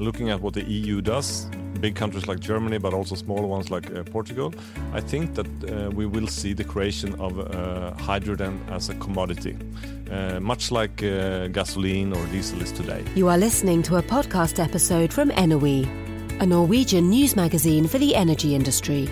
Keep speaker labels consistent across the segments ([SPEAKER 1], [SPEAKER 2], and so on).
[SPEAKER 1] Looking at what the EU does, big countries like Germany, but also smaller ones like uh, Portugal, I think that uh, we will see the creation of uh, hydrogen as a commodity, uh, much like uh, gasoline or diesel is today.
[SPEAKER 2] You are listening to a podcast episode from Enowe, a Norwegian news magazine for the energy industry.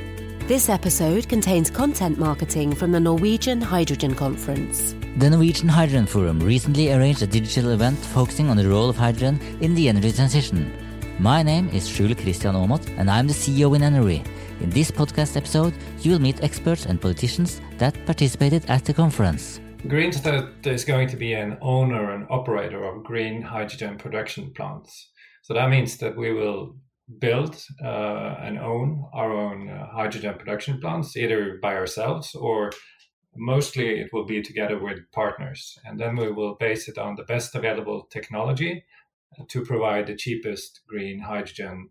[SPEAKER 2] This episode contains content marketing from the Norwegian Hydrogen Conference.
[SPEAKER 3] The Norwegian Hydrogen Forum recently arranged a digital event focusing on the role of hydrogen in the energy transition. My name is Shul Christian Aamodt, and I'm the CEO in Energy. In this podcast episode, you will meet experts and politicians that participated at the conference.
[SPEAKER 4] Greenstat is going to be an owner and operator of green hydrogen production plants. So that means that we will build uh, and own our own uh, hydrogen production plants, either by ourselves or mostly it will be together with partners. And then we will base it on the best available technology to provide the cheapest green hydrogen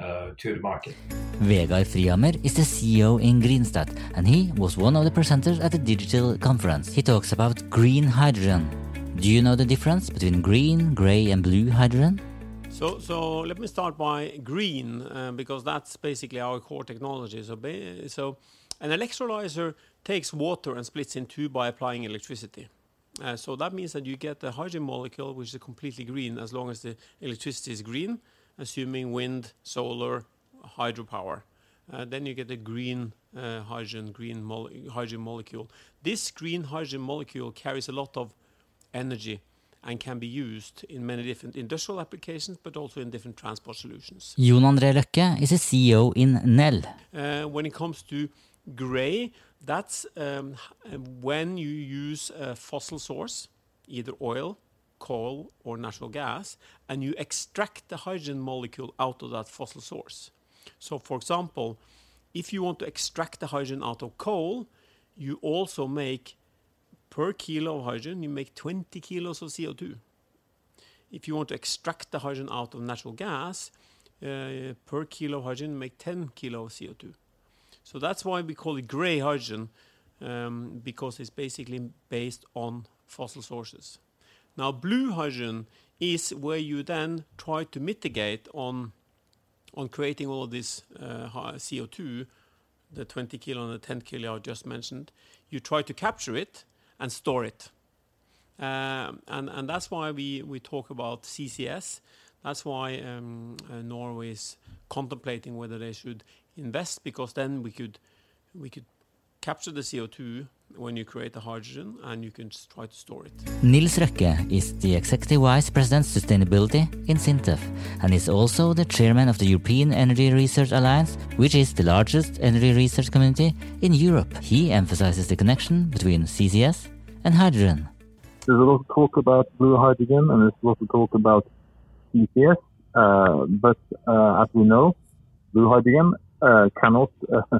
[SPEAKER 4] uh, to the market.
[SPEAKER 3] Vegard Frihammer is the CEO in Greenstat, and he was one of the presenters at the digital conference. He talks about green hydrogen. Do you know the difference between green, grey, and blue hydrogen?
[SPEAKER 5] So, so let me start by green uh, because that's basically our core technology. So, so an electrolyzer takes water and splits in two by applying electricity. Uh, so that means that you get a hydrogen molecule which is completely green as long as the electricity is green, assuming wind, solar, hydropower. Uh, then you get a green uh, hydrogen green mole hydrogen molecule. This green hydrogen molecule carries a lot of energy and can be used in many different industrial applications, but also in different transport solutions.
[SPEAKER 3] Jon André Løkke is a CEO in Nel.
[SPEAKER 5] Uh, when it comes to gray, that's um, when you use a fossil source, either oil, coal, or natural gas, and you extract the hydrogen molecule out of that fossil source. So, for example, if you want to extract the hydrogen out of coal, you also make per kilo of hydrogen, you make 20 kilos of CO2. If you want to extract the hydrogen out of natural gas, uh, per kilo of hydrogen, make 10 kilo of CO2. So that's why we call it gray hydrogen, um, because it's basically based on fossil sources. Now, blue hydrogen is where you then try to mitigate on, on creating all of this uh, CO2, the 20 kilo and the 10 kilo I just mentioned. You try to capture it and store it. Um, and, and that's why we, we talk about CCS. That's why um, uh, Norway is contemplating whether they should invest because then we could we could capture the CO2 when you create the hydrogen and you can try to store it.
[SPEAKER 3] Nils Røkke is the Executive Vice President Sustainability in SINTEF and is also the chairman of the European Energy Research Alliance, which is the largest energy research community in Europe. He emphasizes the connection between CCS and hydrogen.
[SPEAKER 6] There's a lot of talk about blue hydrogen and there's a lot of talk about CCS, uh, but uh, as we know, blue hydrogen cannot uh,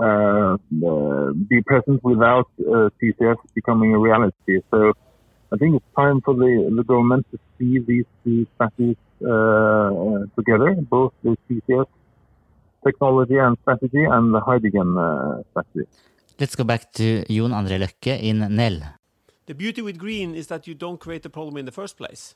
[SPEAKER 6] uh, be present without CCS becoming a reality. So I think it's time for the, the government to see these two strategies together, both the CCS technology and strategy and the hydrogen strategy.
[SPEAKER 3] Let's go back to Jon André Løkke in Nel.
[SPEAKER 5] The beauty with green is that you don't create the problem in the first place.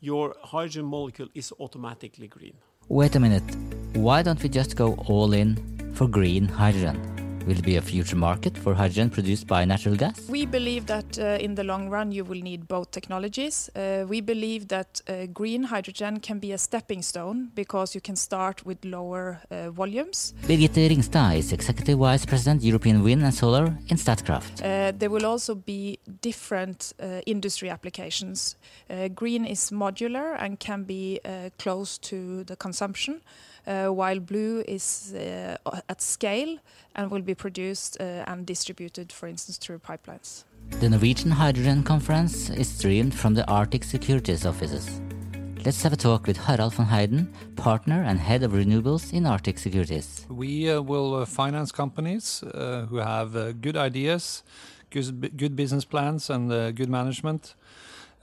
[SPEAKER 5] Your hydrogen molecule is automatically green.
[SPEAKER 3] Wait a minute. Why don't we just go all in for green hydrogen? Will it be a future market for hydrogen produced by natural gas?
[SPEAKER 7] We believe that uh, in the long run you will need both technologies. Uh, we believe that uh, green hydrogen can be a stepping stone because you can start with lower uh, volumes.
[SPEAKER 3] Birgitte Ringstad is Executive Vice President European Wind and Solar in Statkraft.
[SPEAKER 7] Uh, there will also be different uh, industry applications. green is modular and can be close to the consumption. Uh, while blue is uh, at scale and will be produced uh, and distributed, for instance, through pipelines.
[SPEAKER 3] The Norwegian Hydrogen Conference is streamed from the Arctic Securities offices. let's have a talk with Harald von Heiden, partner and head of renewables in Arctic Securities.
[SPEAKER 8] We uh, will uh, finance companies uh, who have uh, good ideas, good, good business plans, and uh, good management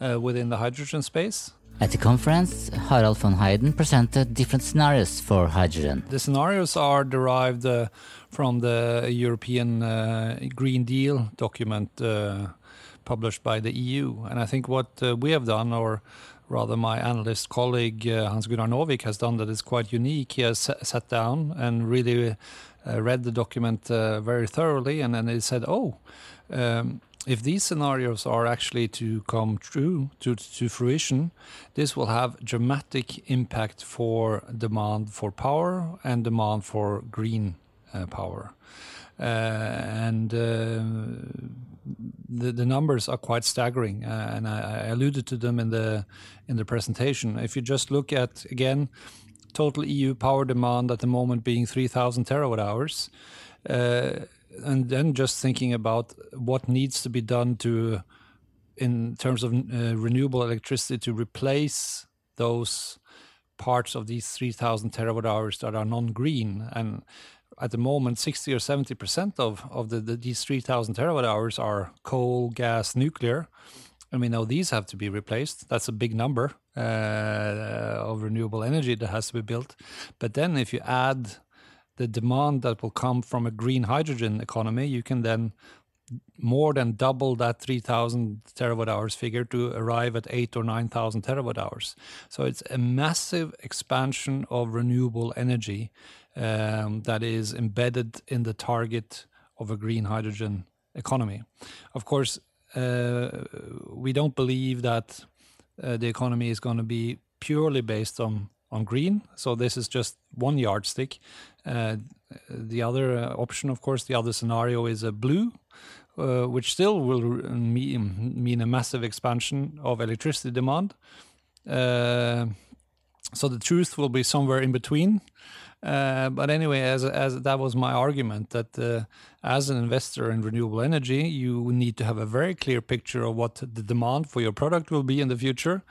[SPEAKER 8] uh, within the hydrogen space.
[SPEAKER 3] At the conference, Harald von Heiden presented different scenarios for hydrogen.
[SPEAKER 8] The scenarios are derived from the European Green Deal document published by the EU. And I think what we have done, or rather my analyst colleague uh, Hans Gunnar Novik has done that is quite unique. He has sat down and really uh, read the document uh, very thoroughly, and then he said, "Oh." Um, if these scenarios are actually to come true to, to fruition, this will have dramatic impact for demand for power and demand for green uh, power. Uh, and uh, the, the numbers are quite staggering, uh, and I, I, alluded to them in the in the presentation. If you just look at again total EU power demand at the moment being 3,000 terawatt hours, uh, and then just thinking about what needs to be done to, in terms of uh, renewable electricity, to replace those parts of these 3,000 terawatt hours that are non-green. And at the moment 60 or 70 percent of of the, the these 3000 terawatt hours are coal gas nuclear. And we know these have to be replaced. That's a big number uh, of renewable energy that has to be built. But then if you add the demand that will come from a green hydrogen economy you can then more than double that 3000 terawatt hours figure to arrive at 8 or 9000 terawatt hours so it's a massive expansion of renewable energy um, that is embedded in the target of a green hydrogen economy. Of course, uh, we don't believe that uh, the economy is going to be purely based on on green. So this is just one yardstick. Uh, the other uh, option, of course, the other scenario is a blue, uh, which still will mean, mean a massive expansion of electricity demand. Uh, so the truth will be somewhere in between. Uh, but anyway, as as that was my argument that uh, as an investor in renewable energy, you need to have a very clear picture of what the demand for your product will be in the future,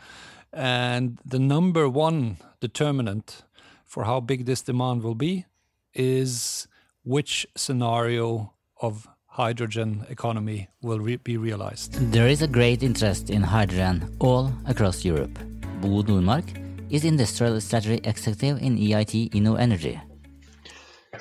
[SPEAKER 8] and the number one determinant for how big this demand will be is which scenario of hydrogen economy will re be realized.
[SPEAKER 3] There is a great interest in hydrogen all across Europe. Bo Normark is Industrial Strategy Executive in EIT InnoEnergy.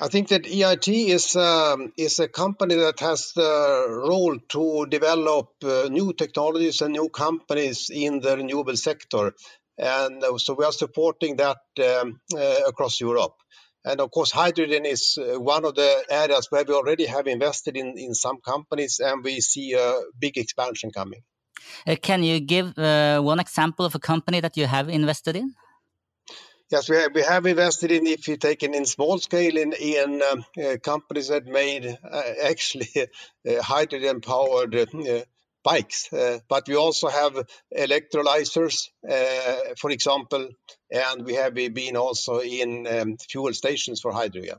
[SPEAKER 9] I think that EIT is um, is a company that has the role to develop uh, new technologies and new companies in the renewable sector, and uh, so we are supporting that um, uh, across Europe. And of course, hydrogen is uh, one of the areas where we already have invested in in some companies, and we see a big expansion coming.
[SPEAKER 3] Uh, can you give uh, one example of a company that you have invested in?
[SPEAKER 9] Yes, we have, we have invested in, if you take it in small scale, in, in um, uh, companies that made uh, actually uh, hydrogen powered uh, bikes. but we also have electrolyzers, for example, and we have been also in um, fuel stations for hydrogen.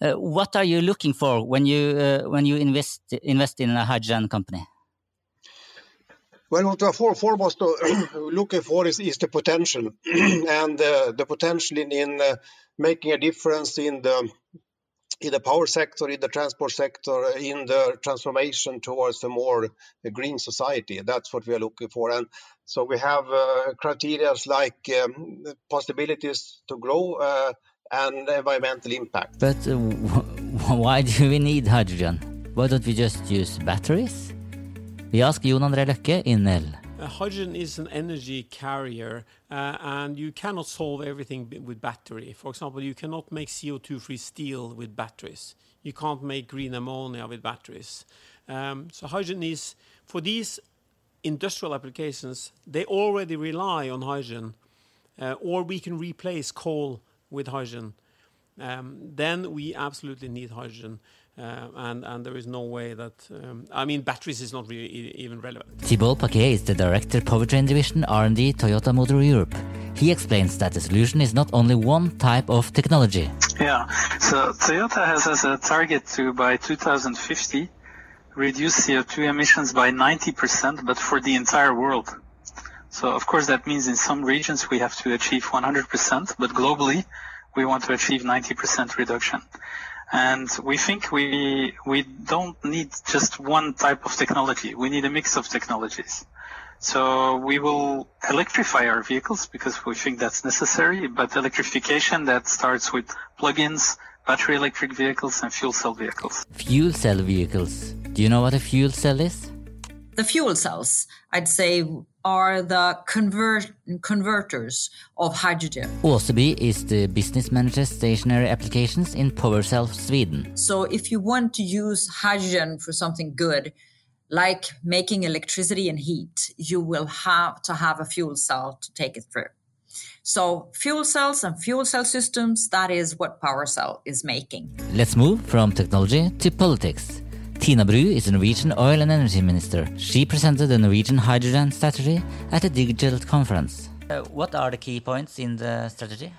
[SPEAKER 3] what are you looking for when you when you invest invest in a hydrogen company?
[SPEAKER 9] Well, what we're foremost looking for is, is the potential, and uh, the potential in, in uh, making a difference in the in the power sector, in the transport sector, in the transformation towards a more green society. That's what we are looking for, and so we have uh, criteria like um, possibilities to grow uh, and environmental impact.
[SPEAKER 3] But uh, why do we need hydrogen? Why don't we just use batteries? Vi Jon André Løkke in Nel.
[SPEAKER 5] Uh, hydrogen is an energy carrier, uh, and you cannot solve everything with battery. For example, you cannot make CO2-free steel with batteries. You can't make green ammonia with batteries. Um, so hydrogen is for these industrial applications. They already rely on hydrogen, uh, or we can replace coal with hydrogen. Um, then we absolutely need hydrogen. Uh, and and there is no way that um, I mean batteries is not really even relevant.
[SPEAKER 3] Thibault Paquet is the director powertrain division R&D Toyota Motor Europe. He explains that the solution is not only one type of technology.
[SPEAKER 10] Yeah, so Toyota has as a target to by 2050 reduce CO2 emissions by 90%, but for the entire world. So of course that means in some regions we have to achieve 100%, but globally we want to achieve 90% reduction. And we think we we don't need just one type of technology. We need a mix of technologies. So we will electrify our vehicles because we think that's necessary, but electrification that starts with plug-ins, battery electric vehicles and fuel cell vehicles.
[SPEAKER 3] Fuel cell vehicles. Do you know what a fuel cell is?
[SPEAKER 11] The fuel cells, I'd say, are the convert- converters of hydrogen.
[SPEAKER 3] Åseby is the business manager stationary applications in PowerCell Sweden.
[SPEAKER 11] So if you want to use hydrogen for something good, like making electricity and heat, you will have to have a fuel cell to take it through. So fuel cells and fuel cell systems, that is what PowerCell is making.
[SPEAKER 3] Let's move from technology to politics. Tina Bru is the Norwegian Oil and Energy Minister. She presented the Norwegian hydrogen strategy at a digital conference. Uh, what are the key points in the strategy?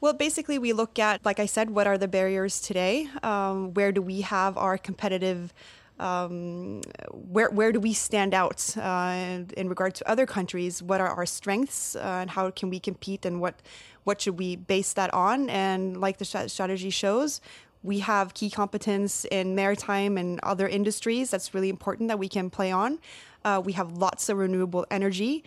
[SPEAKER 12] Well, basically, we look at, like I said, what are the barriers today? Um, where do we have our competitive um, where where do we stand out uh, in regard to other countries? What are our strengths uh, and how can we compete? And what what should we base that on? And like the strategy shows, we have key competence in maritime and other industries. That's really important that we can play on. Uh, we have lots of renewable energy.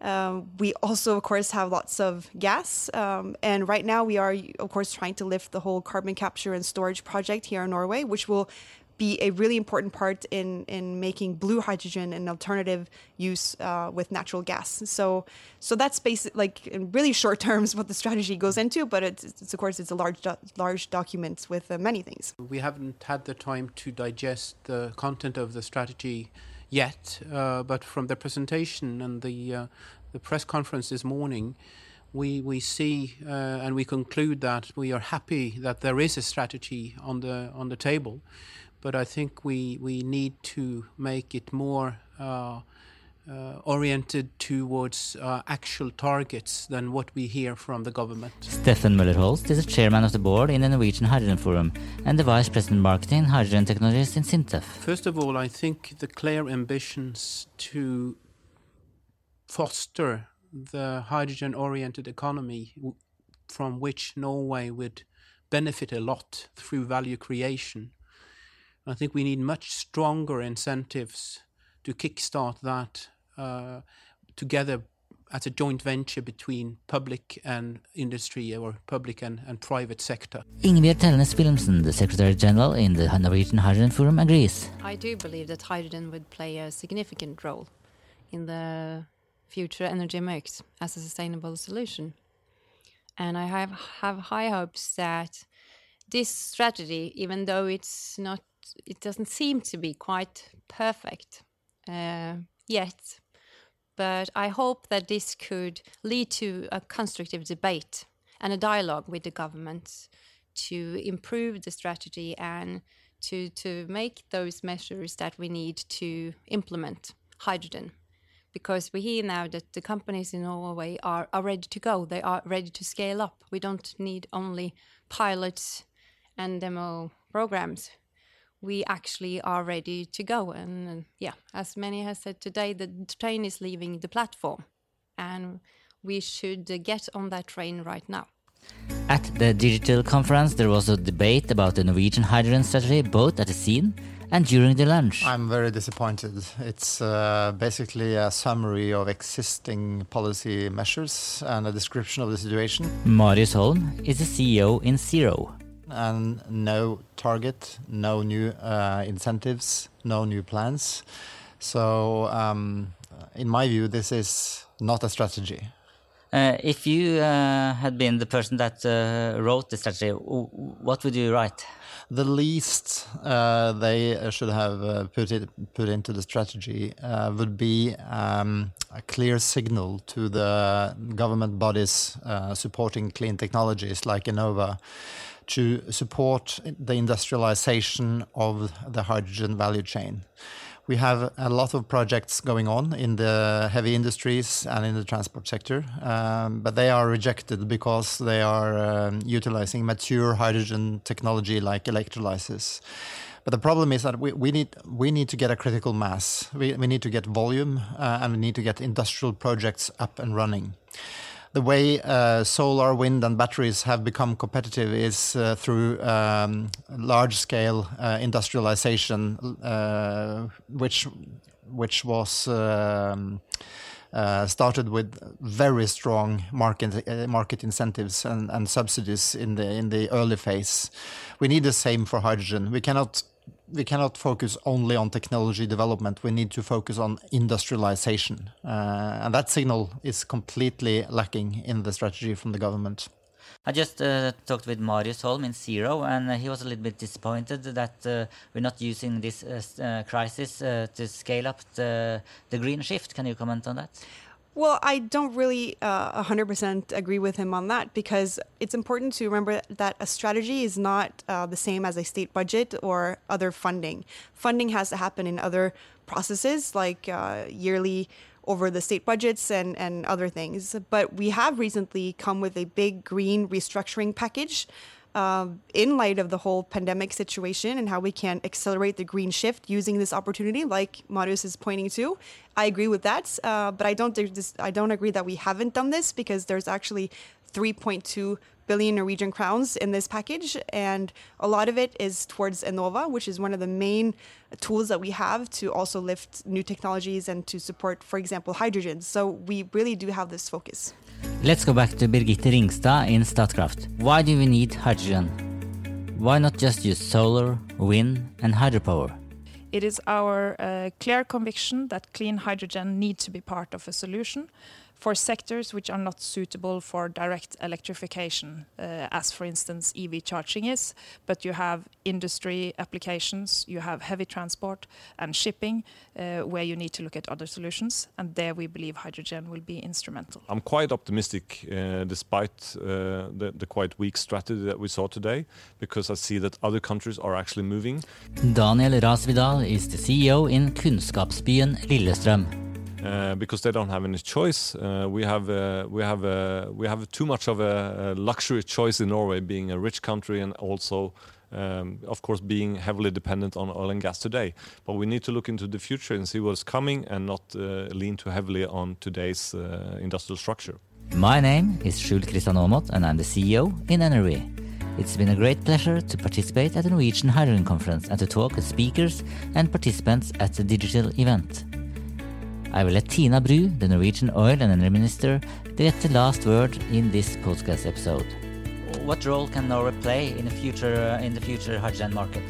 [SPEAKER 12] Um, we also, of course, have lots of gas. Um, and right now, we are, of course, trying to lift the whole carbon capture and storage project here in Norway, which will be a really important part in in making blue hydrogen an alternative use uh, with natural gas. So so that's basic like in really short terms what the strategy goes into, but it's, it's of course it's a large do- large document with uh, many things.
[SPEAKER 13] We haven't had the time to digest the content of the strategy yet, uh, but from the presentation and the uh, the press conference this morning. We, we see uh, and we conclude that we are happy that there is a strategy on the on the table but I think we we need to make it more uh, uh, oriented towards uh, actual targets than what we hear from the government.
[SPEAKER 3] Stefan Møller-Holst is the chairman of the board in the Norwegian Hydrogen Forum and the vice president marketing hydrogen technologies in SINTEF.
[SPEAKER 13] First of all, I think the clear ambitions to foster the hydrogen-oriented economy from which Norway would benefit a lot through value creation I think we need much stronger incentives to kickstart that uh, together as a joint venture between public and industry or public and, and private sector.
[SPEAKER 3] Ingebjørg Telnes Wilhelmsen, the Secretary General in the Norwegian Hydrogen Forum, agrees.
[SPEAKER 14] I do believe that hydrogen would play a significant role in the future energy mix as a sustainable solution. And I have, have high hopes that this strategy, even though it's not it doesn't seem to be quite perfect uh, yet. But I hope that this could lead to a constructive debate and a dialogue with the government to improve the strategy and to, to make those measures that we need to implement hydrogen. Because we hear now that the companies in Norway are, are ready to go, they are ready to scale up. We don't need only pilots and demo programs we actually are ready to go. And, and yeah, as many has said today, the train is leaving the platform, and we should get on that train right now.
[SPEAKER 3] At the digital conference, there was a debate about the Norwegian hydrogen strategy, both at the scene and during the lunch.
[SPEAKER 15] I'm very disappointed. It's uh, basically a summary of existing policy measures and a description of the situation.
[SPEAKER 3] Marius Holm is the CEO in Zero,
[SPEAKER 15] and no target, no new uh, incentives, no new plans. So, um, in my view, this is not a strategy.
[SPEAKER 3] Uh, if you uh, had been the person that uh, wrote the strategy, what would you write?
[SPEAKER 15] The least they should have put it put into the strategy would be um, a clear signal to the government bodies supporting clean technologies like Enova to support the industrialization of the hydrogen value chain. We have a lot of projects going on in the heavy industries and in the transport sector, um, but they are rejected because they are um, utilizing mature hydrogen technology like electrolysis. But the problem is that we, we need we need to get a critical mass. We, we need to get volume uh, and we need to get industrial projects up and running. The way uh, solar, wind, and batteries have become competitive is uh, through um, large scale uh, industrialization, which which was. Um, uh, started with very strong market uh, market incentives and, and subsidies in the in the early phase. We need the same for hydrogen. We cannot we cannot focus only on technology development. We need to focus on industrialization, uh, and that signal is completely lacking in the strategy from the government.
[SPEAKER 3] I just uh, talked with Marius Holm in Zero, and uh, he was a little bit disappointed that uh, we're not using this uh, uh, crisis to scale up the, the green shift. Can you comment on that?
[SPEAKER 12] Well, I don't really uh, 100% agree with him on that because it's important to remember that a strategy is not uh, the same as a state budget or other funding. Funding has to happen in other processes like uh, yearly over the state budgets and, and other things. But we have recently come with a big green restructuring package um, in light of the whole pandemic situation and how we can accelerate the green shift using this opportunity, like Marius is pointing to. I agree with that, uh, but I don't I don't agree that we haven't done this because there's actually 3.2 billion Norwegian crowns in this package, and a lot of it is towards Enova, which is one of the main tools that we have to also lift new technologies and to support, for example, hydrogen. So we really do have this focus.
[SPEAKER 3] Let's go back to Birgitte Ringstad in Statkraft. Why do we need hydrogen? Why not just use solar, wind, and hydropower?
[SPEAKER 7] It is our uh, clear conviction that clean hydrogen needs to be part of a solution for sectors which are not suitable for direct electrification, uh, as for instance EV charging is, but you have industry applications, you have heavy transport and shipping, uh, where you need to look at other solutions, and there we believe hydrogen will be instrumental.
[SPEAKER 1] I'm quite optimistic uh, despite uh, the, the quite weak strategy that we saw today, because I see that other countries are actually moving.
[SPEAKER 3] Daniel Rasvidal is the CEO in Kunnskapsbyen Lillestrøm.
[SPEAKER 1] Uh, because they don't have any choice. Uh, we have uh, we have uh, we have too much of a, luxury choice in Norway, being a rich country and also. Um, of course, being heavily dependent on oil and gas today, but we need to look into the future and see what's coming, and not uh, lean too heavily on today's uh, industrial structure.
[SPEAKER 3] My name is Skjul Kristian Aamodt, and I'm the CEO in NRE. It's been a great pleasure to participate at the Norwegian Hydrogen Conference and to talk with speakers and participants at the digital event. I will let Tina Bru, the Norwegian Oil and Energy Minister, get the last word in this podcast episode. What role can Norway play in the future uh, in the future hydrogen market?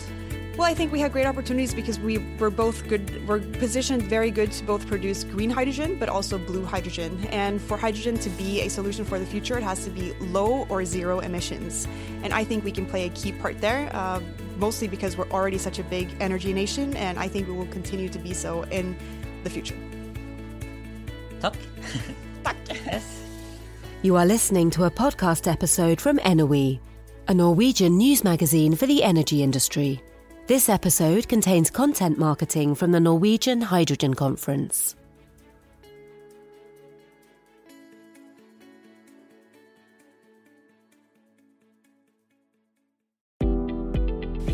[SPEAKER 12] Well, I think we have great opportunities because we, we're both good, we're positioned very good to both produce green hydrogen but also blue hydrogen. And for hydrogen to be a solution for the future, it has to be low or zero emissions. And I think we can play a key part there, uh, mostly because we're already such a big energy nation, and I think we will continue to be so in the future.
[SPEAKER 3] Takk.
[SPEAKER 12] Takk.
[SPEAKER 3] Yes.
[SPEAKER 2] You are listening to a podcast episode from Energy, a Norwegian news magazine for the energy industry. This episode contains content marketing from the Norwegian Hydrogen Conference.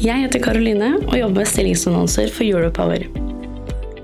[SPEAKER 16] Jeg heter Karoline og jobber med stillingsannonser for Europower.